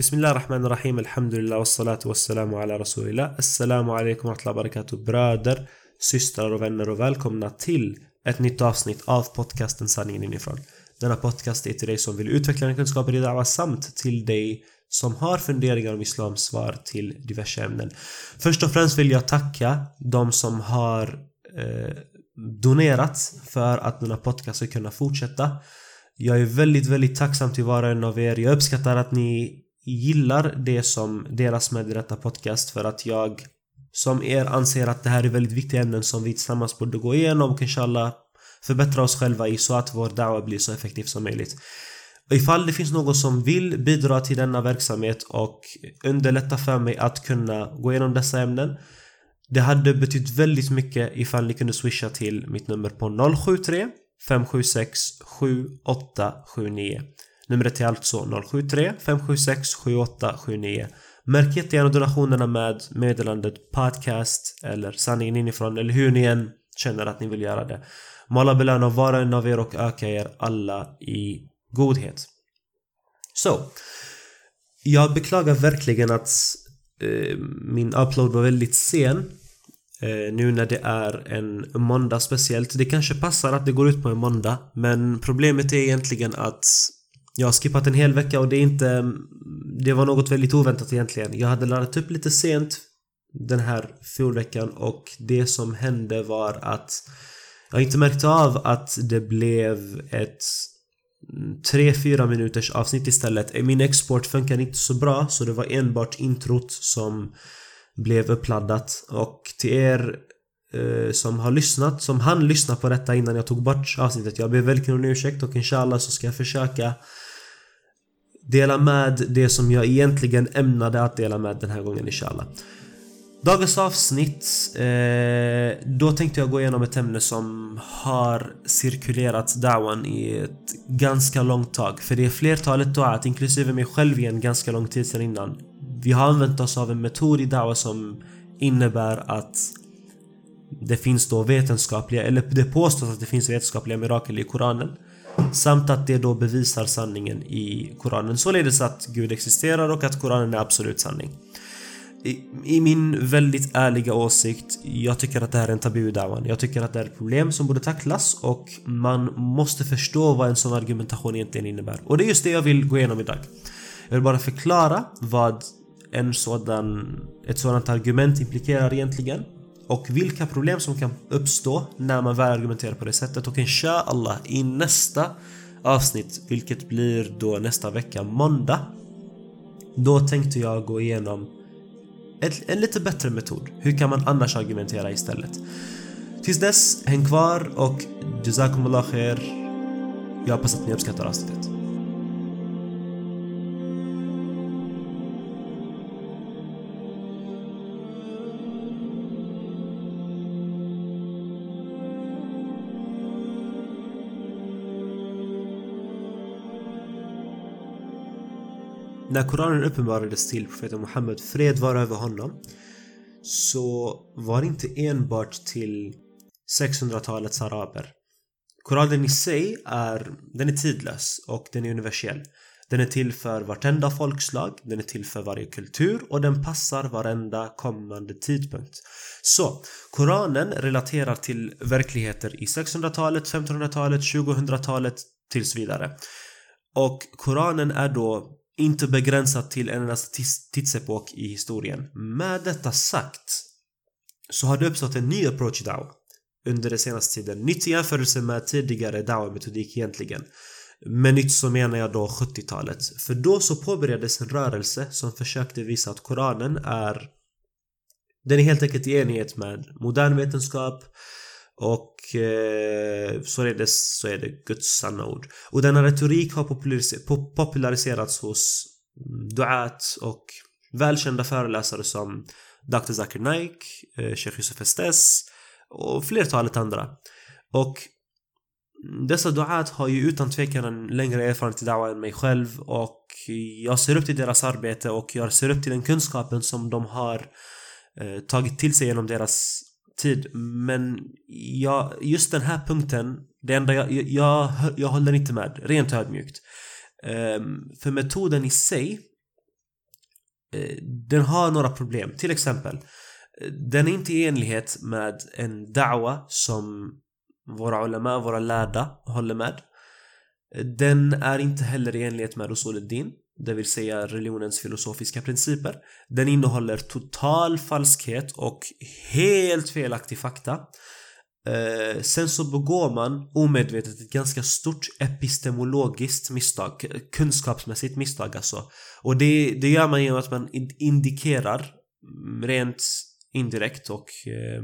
Bismillah ar-Rahman ar-Rahim, alhamdulillah wassalatu wassalamu ala rasulillah. Assalamu alaikum wa rahmatullahi wa barakatuh bröder, systrar och vänner och välkomna till ett nytt avsnitt av podcasten Sanningen inifrån. Denna podcast är till dig som vill utveckla dina kunskaper i Dawa samt till dig som har funderingar om Islams svar till diverse ämnen. Först och främst vill jag tacka de som har eh, donerat för att denna podcast ska kunna fortsätta. Jag är väldigt, väldigt tacksam till var och en av er. Jag uppskattar att ni gillar det som delas med i detta podcast för att jag som er anser att det här är väldigt viktiga ämnen som vi tillsammans borde gå igenom och inshallah förbättra oss själva i så att vår dawa blir så effektiv som möjligt. Ifall det finns någon som vill bidra till denna verksamhet och underlätta för mig att kunna gå igenom dessa ämnen det hade betytt väldigt mycket ifall ni kunde swisha till mitt nummer på 073 576 7879 Numret är alltså 073 576 7879 Märk jättegärna donationerna med meddelandet podcast eller sanningen inifrån eller hur ni än känner att ni vill göra det. Må Allah belöna var och en av er och öka er alla i godhet. Så. Jag beklagar verkligen att eh, min upload var väldigt sen. Eh, nu när det är en måndag speciellt. Det kanske passar att det går ut på en måndag. Men problemet är egentligen att jag har skippat en hel vecka och det är inte... Det var något väldigt oväntat egentligen. Jag hade laddat upp lite sent den här fjolveckan och det som hände var att jag inte märkte av att det blev ett 3-4 minuters avsnitt istället. Min export funkar inte så bra så det var enbart introt som blev uppladdat och till er eh, som har lyssnat, som hann lyssna på detta innan jag tog bort avsnittet. Jag ber verkligen om ursäkt och inshallah så ska jag försöka dela med det som jag egentligen ämnade att dela med den här gången inshallah. Dagens avsnitt, eh, då tänkte jag gå igenom ett ämne som har cirkulerat dawan i ett ganska långt tag. För det är flertalet duat, inklusive mig själv i en ganska lång tid sedan innan. Vi har använt oss av en metod i dawa som innebär att det finns då vetenskapliga, eller det påstås att det finns vetenskapliga mirakel i Koranen. Samt att det då bevisar sanningen i Koranen. Således att Gud existerar och att Koranen är absolut sanning. I, I, min väldigt ärliga åsikt, jag tycker att det här är en tabu i dawan. Jag tycker att det är ett problem som borde tacklas och man måste förstå vad en sån argumentation egentligen innebär. Och det är just det jag vill gå igenom idag. Jag vill bara förklara vad en sådan, ett sådant argument implikerar egentligen och vilka problem som kan uppstå när man väl argumenterar på det sättet och inshallah i nästa avsnitt, vilket blir då nästa vecka måndag. Då tänkte jag gå igenom ett, en lite bättre metod. Hur kan man annars argumentera istället? Tills dess, häng kvar och Jazakumullah khair. Jag hoppas att ni uppskattar avsnittet. När Koranen uppenbarades till profeten Muhammed, fred var över honom, så var det inte enbart till 600-talets araber. Koranen i sig är, den är tidlös och den är universell. Den är till för vartenda folkslag, den är till för varje kultur och den passar varenda kommande tidpunkt. Så, Koranen relaterar till verkligheter i 600-talet, 1500-talet, 2000-talet tills vidare. Och Koranen är då inte begränsat till en enda tidsepok i historien. Med detta sagt så har det uppstått en ny approach i Dao under den senaste tiden. Nytt i jämförelse med tidigare Dao-metodik egentligen. Med nytt så menar jag då 70-talet. För då så påbörjades en rörelse som försökte visa att Koranen är den är helt enkelt i enighet med modern vetenskap och eh, således så är det Guds sanna ord. Och denna retorik har populariserats hos duat och välkända föreläsare som Dr. Zakir Naik, eh, Sheikh Yusuf Estes och flertalet andra. Och dessa duat har ju utan tvekan en längre erfarenhet i dawa än mig själv och jag ser upp till deras arbete och jag ser upp till den kunskapen som de har eh, tagit till sig genom deras tid. Men jag, just den här punkten, det enda jag, jag, jag håller inte med, rent ödmjukt. Um, för metoden i sig uh, den har några problem. Till exempel, uh, den är inte i enlighet med en da'wa som våra ulama, våra lärda håller med. Den är inte heller i enlighet med usul din det vill säga religionens filosofiska principer. Den innehåller total falskhet och helt felaktig fakta. Eh, sen så begår man omedvetet ett ganska stort epistemologiskt misstag, kunskapsmässigt misstag alltså. Och det, det gör man genom att man indikerar mm, rent indirekt och eh,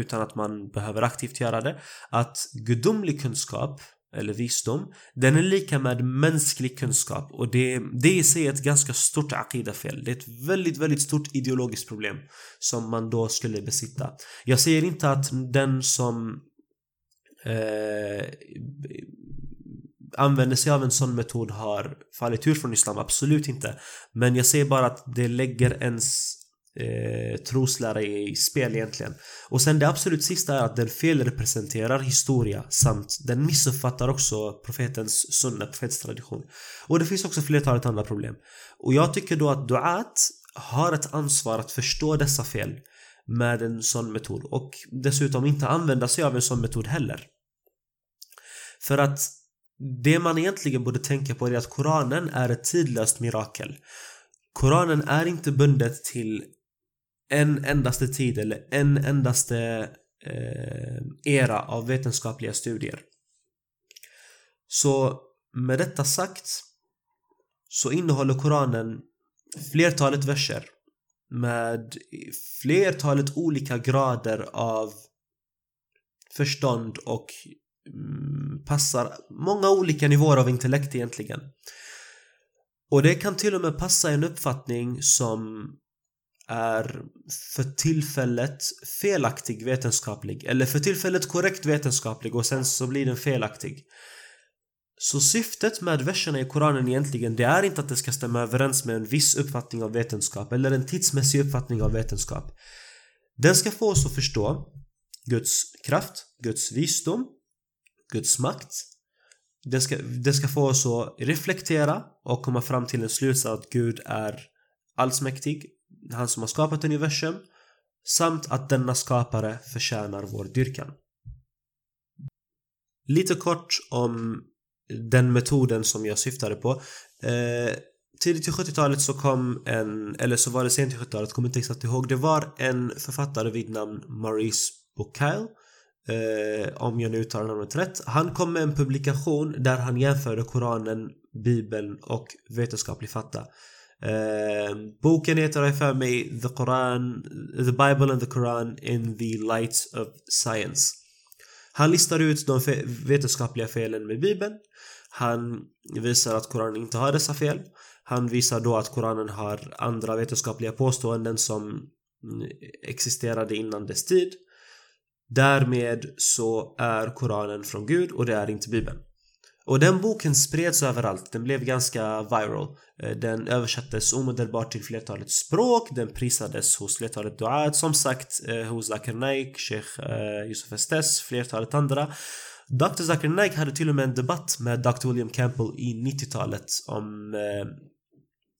utan att man behöver aktivt göra det att gudomlig kunskap eller visdom, den är lika med mänsklig kunskap och det, det i sig är ett ganska stort aqida-fel. Det är ett väldigt, väldigt stort ideologiskt problem som man då skulle besitta. Jag säger inte att den som eh, använder sig av en sån metod har fallit ur från Islam, absolut inte. Men jag säger bara att det lägger ens eh, troslära i spel egentligen. Och sen det absolut sista är att den felrepresenterar historia samt den missuppfattar också profetens sunna, profetens tradition. Och det finns också flertalet andra problem. Och jag tycker då att duat har ett ansvar att förstå dessa fel med en sån metod och dessutom inte använda sig av en sån metod heller. För att det man egentligen borde tänka på är att Koranen är ett tidlöst mirakel. Koranen är inte bundet till en endaste tid eller en endaste eh, era av vetenskapliga studier. Så med detta sagt så innehåller Koranen flertalet verser med flertalet olika grader av förstånd och mm, passar många olika nivåer av intellekt egentligen. Och det kan till och med passa en uppfattning som är för tillfället felaktig vetenskaplig eller för tillfället korrekt vetenskaplig och sen så blir den felaktig. Så syftet med verserna i Koranen egentligen det är inte att det ska stämma överens med en viss uppfattning av vetenskap eller en tidsmässig uppfattning av vetenskap. Den ska få oss att förstå Guds kraft, Guds visdom, Guds makt. Den ska, den ska få oss att reflektera och komma fram till en slutsats att Gud är allsmäktig, han som har skapat universum samt att denna skapare förtjänar vår dyrkan. Lite kort om den metoden som jag syftade på. Eh, tidigt i 70-talet så kom en, eller så var det sent i 70-talet, kommer inte exakt ihåg. Det var en författare vid namn Maurice Bucaille. Eh, om jag nu uttalar namnet rätt. Han kom med en publikation där han jämförde Koranen, Bibeln och vetenskaplig fatta. Eh, boken heter jag för mig The Quran, The Bible and the Quran in the Light of Science. Han listar ut de vetenskapliga felen med Bibeln. Han visar att Koranen inte har dessa fel. Han visar då att Koranen har andra vetenskapliga påståenden som mm, existerade innan dess tid. Därmed så är Koranen från Gud och det är inte Bibeln. Och den boken spreds överallt, den blev ganska viral. Eh, den översattes omedelbart till flertalet språk, den prisades hos flertalet duat, som sagt eh, hos Zakir Naik, Sheikh eh, Yusuf Estes, flertalet andra. Dr. Zakir Naik hade till och med en debatt med Dr. William Campbell i 90-talet om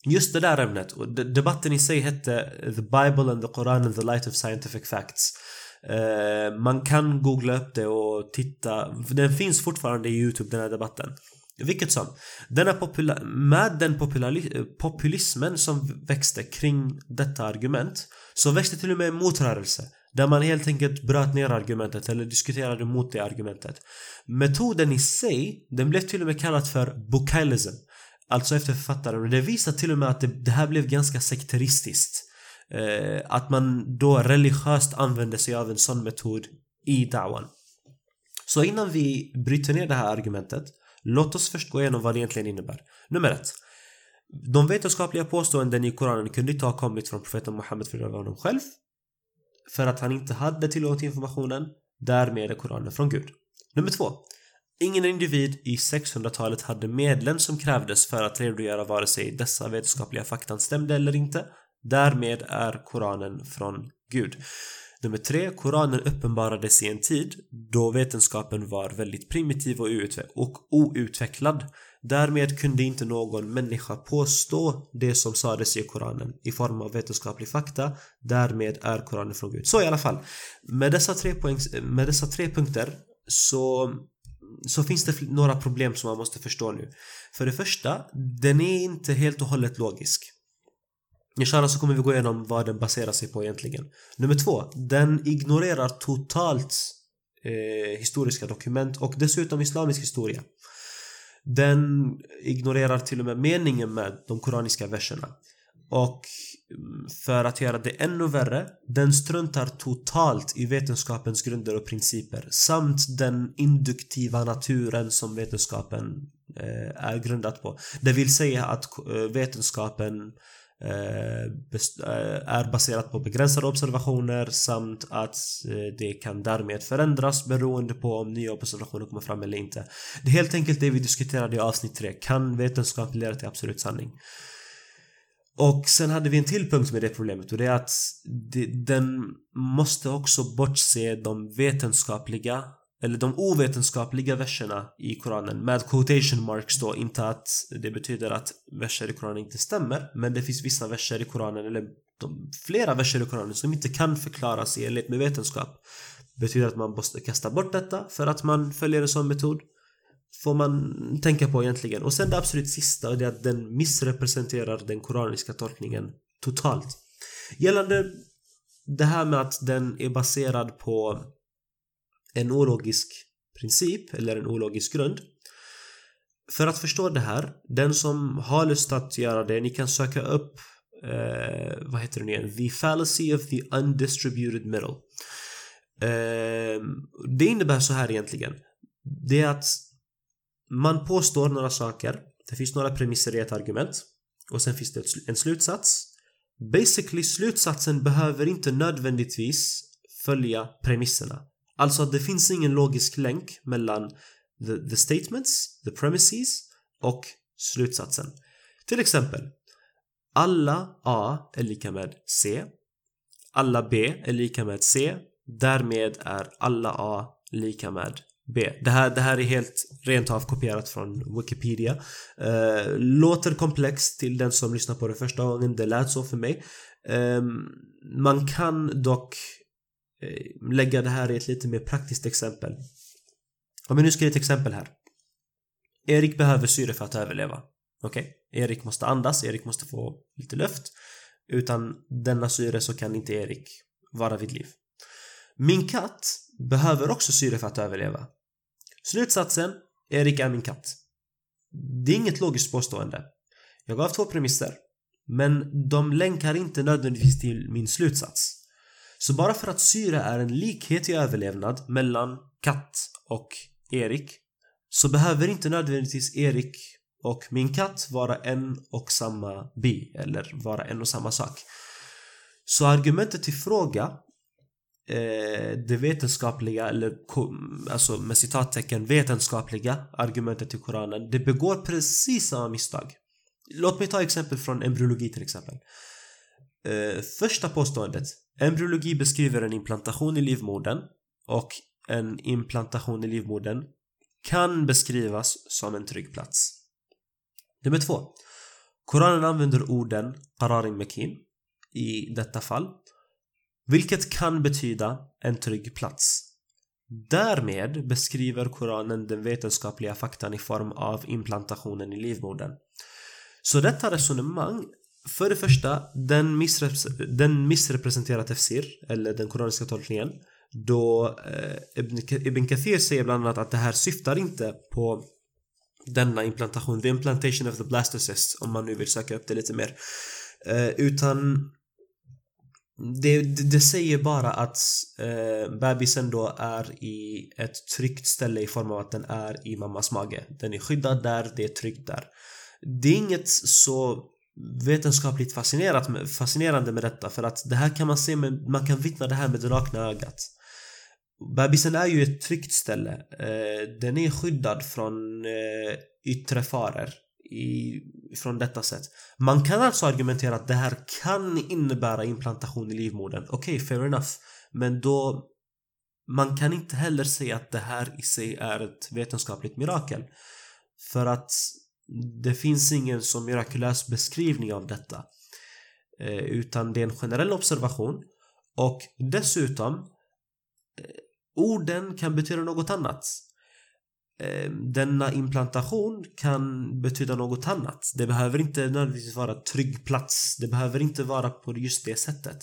just det där ämnet. Och debatten i sig hette The Bible and the Quran and the Light of Scientific Facts. Eh, man kan googla upp det och titta. Den finns fortfarande i Youtube den här debatten. Vilket som. Denna popula med den populismen som växte kring detta argument så växte till och med en motrörelse. Där man helt enkelt bröt ner argumentet eller diskuterade mot det argumentet. Metoden i sig, den blev till och med kallad för Bukailism. Alltså efter författaren. Och det visar till och med att det, det här blev ganska sekteristiskt. Eh, att man då religiöst använder sig av en sån metod i dawan. Så innan vi bryter ner det här argumentet, låt oss först gå igenom vad det egentligen innebär. Nummer ett. De vetenskapliga påståenden i Koranen kunde inte ha kommit från profeten Muhammed för honom själv. För att han inte hade tillgång till informationen. Därmed är Koranen från Gud. Nummer två. Ingen individ i 600-talet hade medlen som krävdes för att redogöra vare sig dessa vetenskapliga fakta stämde eller inte Därmed är Koranen från Gud. Nummer tre, Koranen uppenbarades i en tid då vetenskapen var väldigt primitiv och outvecklad. Därmed kunde inte någon människa påstå det som sades i Koranen i form av vetenskaplig fakta. Därmed är Koranen från Gud. Så i alla fall. Med dessa tre, poäng, med dessa tre punkter så, så finns det några problem som man måste förstå nu. För det första, den är inte helt och hållet logisk. Inshallah så kommer vi gå igenom vad den baserar sig på egentligen. Nummer två, den ignorerar totalt eh, historiska dokument och dessutom islamisk historia. Den ignorerar till och med meningen med de koraniska verserna. Och mm, för att göra det ännu värre, den struntar totalt i vetenskapens grunder och principer samt den induktiva naturen som vetenskapen eh, är grundad på. Det vill säga att eh, vetenskapen eh, Eh, eh, är baserat på begränsade observationer samt att eh, det kan därmed förändras beroende på om nya observationer kommer fram eller inte. Det är helt enkelt det vi diskuterade i avsnitt 3. Kan vetenskap leda till absolut sanning? Och sen hade vi en till punkt med det problemet och det är att den måste också bortse de vetenskapliga eller de ovetenskapliga verserna i Koranen med quotation marks då, inte att det betyder att verser i Koranen inte stämmer men det finns vissa verser i Koranen eller de, flera verser i Koranen som inte kan förklaras i enlighet med vetenskap. Betyder att man måste kasta bort detta för att man följer en sån metod. Får man tänka på egentligen. Och sen det absolut sista, det är att den missrepresenterar den koraniska tolkningen totalt. Gällande det här med att den är baserad på en ologisk princip eller en ologisk grund. För att förstå det här, den som har lust att göra det, ni kan söka upp eh, vad heter den igen? The fallacy of the undistributed middle. Eh, det innebär så här egentligen. Det är att man påstår några saker. Det finns några premisser i ett argument. Och sen finns det en slutsats. Basically slutsatsen behöver inte nödvändigtvis följa premisserna. Alltså att det finns ingen logisk länk mellan the, the statements, the premises och slutsatsen. Till exempel alla A är lika med C. Alla B är lika med C. Därmed är alla A lika med B. Det här, det här är helt rent av kopierat från Wikipedia. Eh, låter komplext till den som lyssnar på det första gången. Det lät så för mig. Eh, man kan dock Eh, lägga det här i ett lite mer praktiskt exempel. Om vi nu ska ge ett exempel här. Erik behöver syre för att överleva. Okej? Okay? Erik måste andas, Erik måste få lite luft. Utan denna syre så kan inte Erik vara vid liv. Min katt behöver också syre för att överleva. Slutsatsen, Erik är min katt. Det är inget logiskt påstående. Jag gav två premisser. Men de länkar inte nödvändigtvis till min slutsats. Så bara för att syre är en likhet i överlevnad mellan katt och Erik så behöver inte nödvändigtvis Erik och min katt vara en och samma bi eller vara en och samma sak. Så argumentet till fråga eh, det vetenskapliga eller alltså med citattecken vetenskapliga argumentet till Koranen det begår precis samma misstag. Låt mig ta exempel från embryologi till exempel. Eh, första påståendet Embryologi beskriver en implantation i livmodern och en implantation i livmodern kan beskrivas som en trygg plats. Nummer två. Koranen använder orden Qararin makin i detta fall vilket kan betyda en trygg plats. Därmed beskriver Koranen den vetenskapliga faktan i form av implantationen i livmodern. Så detta resonemang för det första, den, missrep den missrepresenterar tafsir, eller den koraniska tolkningen. Då eh, Ibn Kathir säger bland annat att det här syftar inte på denna implantation, the implantation of the blastocyst, om man nu vill söka upp det lite mer. Eh, utan det, det, säger bara att eh, bebisen då är i ett tryggt ställe i form av att den är i mammas mage. Den är skyddad där, det är tryggt där. Det är inget så vetenskapligt fascinerat fascinerande med detta för att det här kan man se med, man kan vittna det här med det nakna ögat. Bebisen är ju ett tryggt ställe. Eh, den är skyddad från eh, yttre faror i, från detta sätt. Man kan alltså argumentera att det här kan innebära implantation i livmodern. Okej, okay, fair enough. Men då man kan inte heller säga att det här i sig är ett vetenskapligt mirakel. För att det finns ingen så mirakulös beskrivning av detta. Eh, utan det är en generell observation och dessutom eh, orden kan betyda något annat. Eh, denna implantation kan betyda något annat. Det behöver inte nödvändigtvis vara trygg plats. Det behöver inte vara på just det sättet.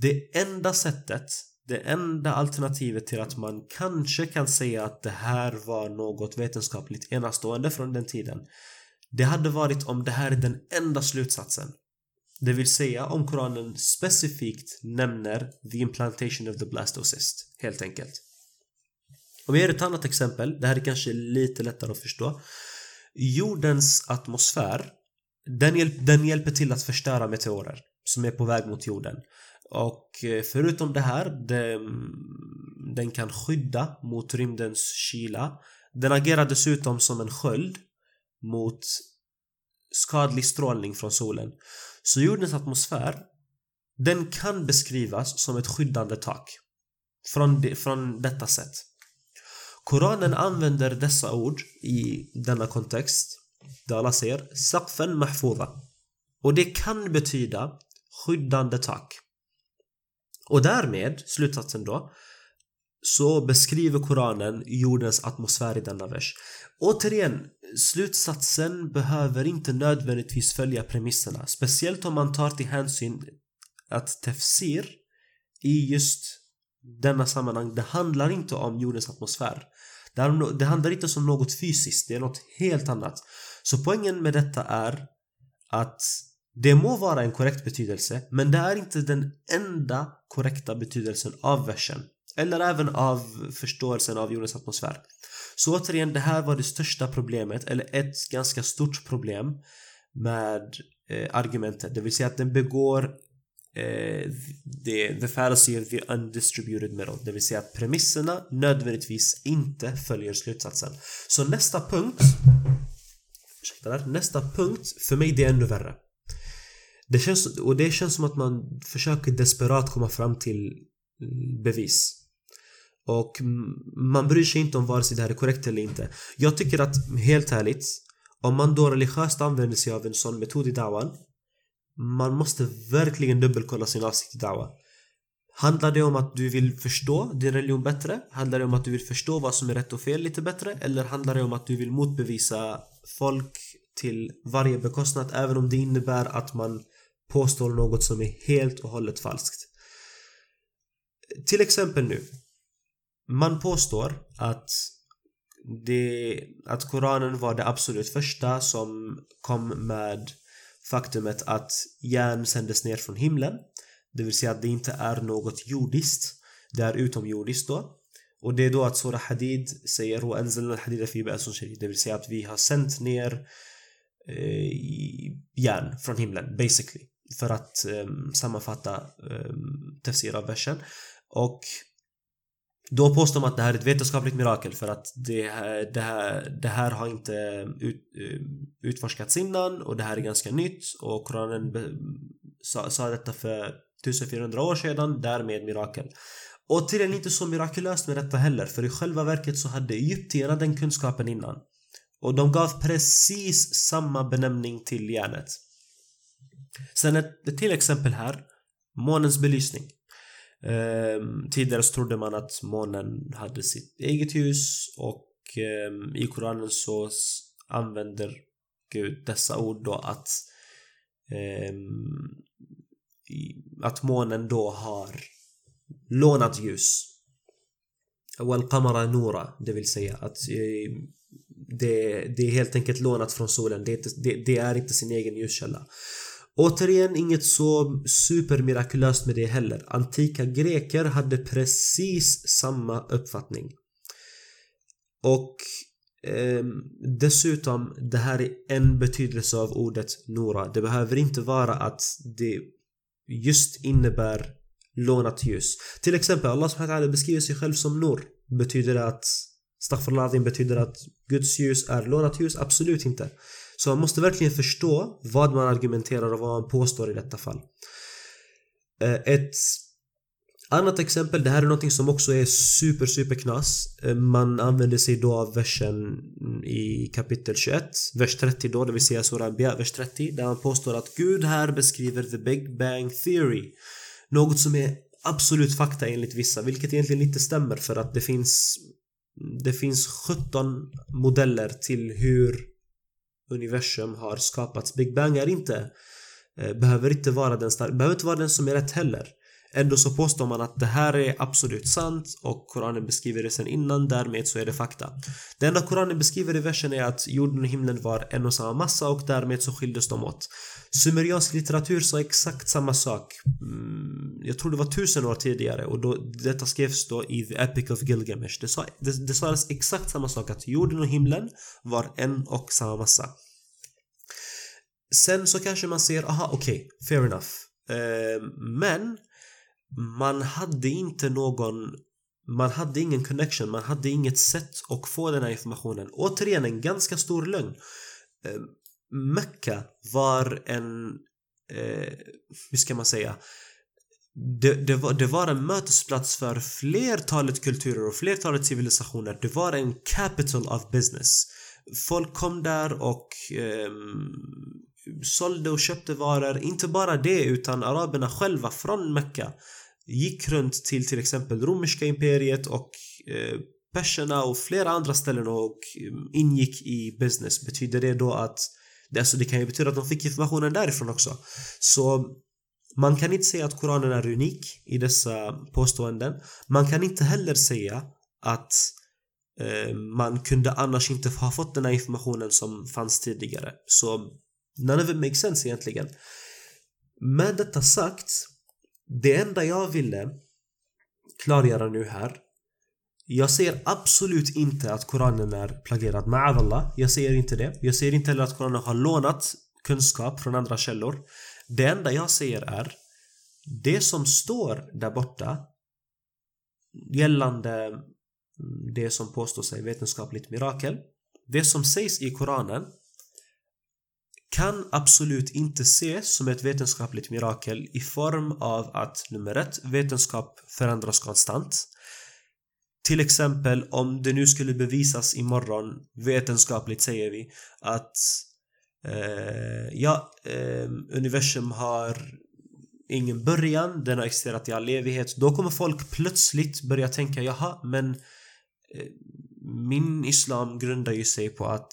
Det enda sättet, det enda alternativet till att man kanske kan säga att det här var något vetenskapligt enastående från den tiden. Det hade varit om det här är den enda slutsatsen. Det vill säga om Koranen specifikt nämner the implantation of the blastocyst, helt enkelt. Om jag ger ett annat exempel, det här är kanske lite lättare att förstå. Jordens atmosfär, den, hjälp, den hjälper till att förstöra meteorer som är på väg mot jorden. Och eh, förutom det här, den, den kan skydda mot rymdens kyla. Den agerar dessutom som en sköld mot skadlig strålning från solen. Så jordens atmosfär, den kan beskrivas som ett skyddande tak. Från, de, från detta sätt. Koranen använder dessa ord i denna kontext där alla säger Saqfen mahfuda. Och det kan betyda skyddande tak. Och därmed, slutsatsen då, så beskriver Koranen jordens atmosfär i denna vers. Återigen, slutsatsen behöver inte nödvändigtvis följa premisserna. Speciellt om man tar till hänsyn att tefsir i just denna sammanhang, det handlar inte om jordens atmosfär. Det handlar inte om något fysiskt, det är något helt annat. Så poängen med detta är att det må vara en korrekt betydelse, men det är inte den enda korrekta betydelsen av versen. Eller även av förståelsen av jordens atmosfär. Så återigen, det här var det största problemet, eller ett ganska stort problem med eh, argumentet. Det vill säga att den begår eh, the, the fallacy of the undistributed middle. Det vill säga att premisserna nödvändigtvis inte följer slutsatsen. Så nästa punkt Ursäkta där. Nästa punkt, för mig det är ännu värre. Det känns, och det känns som att man försöker desperat komma fram till mm, bevis. Och man bryr sig inte om vare sig det här är korrekt eller inte. Jag tycker att, helt ärligt, om man då religiöst använder sig av en sån metod i dawan man måste verkligen dubbelkolla sin avsikt i dawa. Handlar det om att du vill förstå din religion bättre? Handlar det om att du vill förstå vad som är rätt och fel lite bättre? Eller handlar det om att du vill motbevisa folk till varje bekostnad även om det innebär att man påstår något som är helt och hållet falskt? Till exempel nu. Man påstår att det, att Koranen var det absolut första som kom med faktumet att järn sändes ner från himlen. Det vill säga att det inte är något jordiskt. Det är utomjordiskt då. Och det är då att Surah Hadid säger Det vill säga att vi har sänt ner eh, järn från himlen, basically. För att um, sammanfatta ehm, um, tafsir av versen. Och då påstår man att det här är ett vetenskapligt mirakel för att det här, det här, det här har inte ut, ehm, utforskats innan och det här är ganska nytt och Koranen sa, sa detta för 1400 år sedan, därmed mirakel. Och tydligen inte så mirakulöst med detta heller för i själva verket så hade egyptierna den kunskapen innan. Och de gav precis samma benämning till järnet. Sen ett, ett till exempel här. Månens belysning. Um, tidigare så trodde man att månen hade sitt eget ljus och um, i Koranen så använder Gud dessa ord då att um, att månen då har lånat ljus. Wal nura, det vill säga att det, det är helt enkelt lånat från solen. Det är, inte, det, det är inte sin egen ljuskälla. Återigen inget så supermirakulöst med det heller. Antika greker hade precis samma uppfattning. Och eh, dessutom, det här är en betydelse av ordet Nora. Det behöver inte vara att det just innebär lånat ljus. Till exempel Allah subhanahu beskriver sig själv som Nor. Betyder det att Staghfirullah betyder att Guds ljus är lånat ljus? Absolut inte. Så man måste verkligen förstå vad man argumenterar och vad man påstår i detta fall. Eh, ett Annat exempel, det här är någonting som också är super super knas. Eh, man använder sig då av versen i kapitel 21, vers 30 då, det vill säga Surah Anbiya, vers 30, där man påstår att Gud här beskriver the Big Bang Theory. Något som är absolut fakta enligt vissa, vilket egentligen inte stämmer för att det finns det finns 17 modeller till hur universum har skapats. Big Bang är inte eh, behöver inte vara den stark, behöver inte vara den som är rätt heller. Ändå så påstår man att det här är absolut sant och Koranen beskriver det sen innan, därmed så är det fakta. Det enda Koranen beskriver i versen är att jorden och himlen var en och samma massa och därmed så skildes de åt. Sumeriansk litteratur sa exakt samma sak. Mm, jag tror det var tusen år tidigare och då, detta skrevs då i The Epic of Gilgamesh. Det, sa, det, det sades exakt samma sak att jorden och himlen var en och samma massa. Sen så kanske man ser, aha okej, okay, fair enough. Eh, men man hade inte någon man hade ingen connection, man hade inget sätt att få den här informationen. Återigen en ganska stor lögn. Eh, Mecka var en, eh, hur ska man säga, det, det, var, det var en mötesplats för flertalet kulturer och flertalet civilisationer. Det var en capital of business. Folk kom där och eh, sålde och köpte varor. Inte bara det utan araberna själva från Mecka gick runt till till exempel romerska imperiet och eh, perserna och flera andra ställen och ehm, ingick i business. Betyder det då att det, alltså det kan ju betyda att de fick informationen därifrån också. Så man kan inte säga att Koranen är unik i dessa påståenden. Man kan inte heller säga att eh, man kunde annars inte ha fått den här informationen som fanns tidigare. Så none of it makes sense egentligen. Med detta sagt, det enda jag ville klargöra nu här jag säger absolut inte att Koranen är plagierad med Allah. Jag säger inte det. Jag säger inte heller att Koranen har lånat kunskap från andra källor. Det enda jag säger är det som står där borta gällande mm, det som påstår sig vetenskapligt mirakel. Det som sägs i Koranen kan absolut inte ses som ett vetenskapligt mirakel i form av att nummer ett, vetenskap förändras konstant. Till exempel om det nu skulle bevisas imorgon, vetenskapligt säger vi, att eh, ja, eh, universum har ingen början, den har existerat i all evighet. Då kommer folk plötsligt börja tänka, jaha, men eh, min islam grundar ju sig på att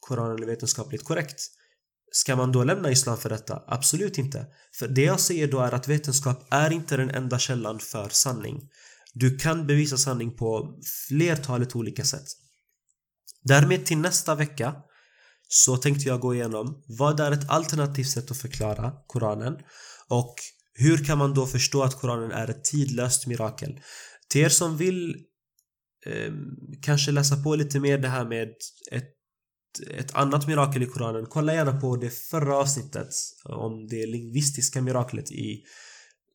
Koranen är vetenskapligt korrekt. Ska man då lämna islam för detta? Absolut inte. För det jag säger då är att vetenskap är inte den enda källan för sanning. Du kan bevisa sanning på flertalet olika sätt. Därmed till nästa vecka så tänkte jag gå igenom vad är ett alternativt sätt att förklara Koranen och hur kan man då förstå att Koranen är ett tidlöst mirakel? Till er som vill eh, kanske läsa på lite mer det här med ett, ett annat mirakel i Koranen, kolla gärna på det förra avsnittet om det lingvistiska miraklet i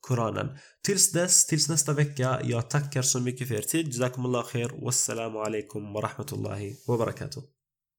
Koranen. Tills dess, tills nästa vecka, jag tackar så mycket för er tid. Jazakumullah khair. Wassalamu alaikum wa rahmatullahi wa barakatuh.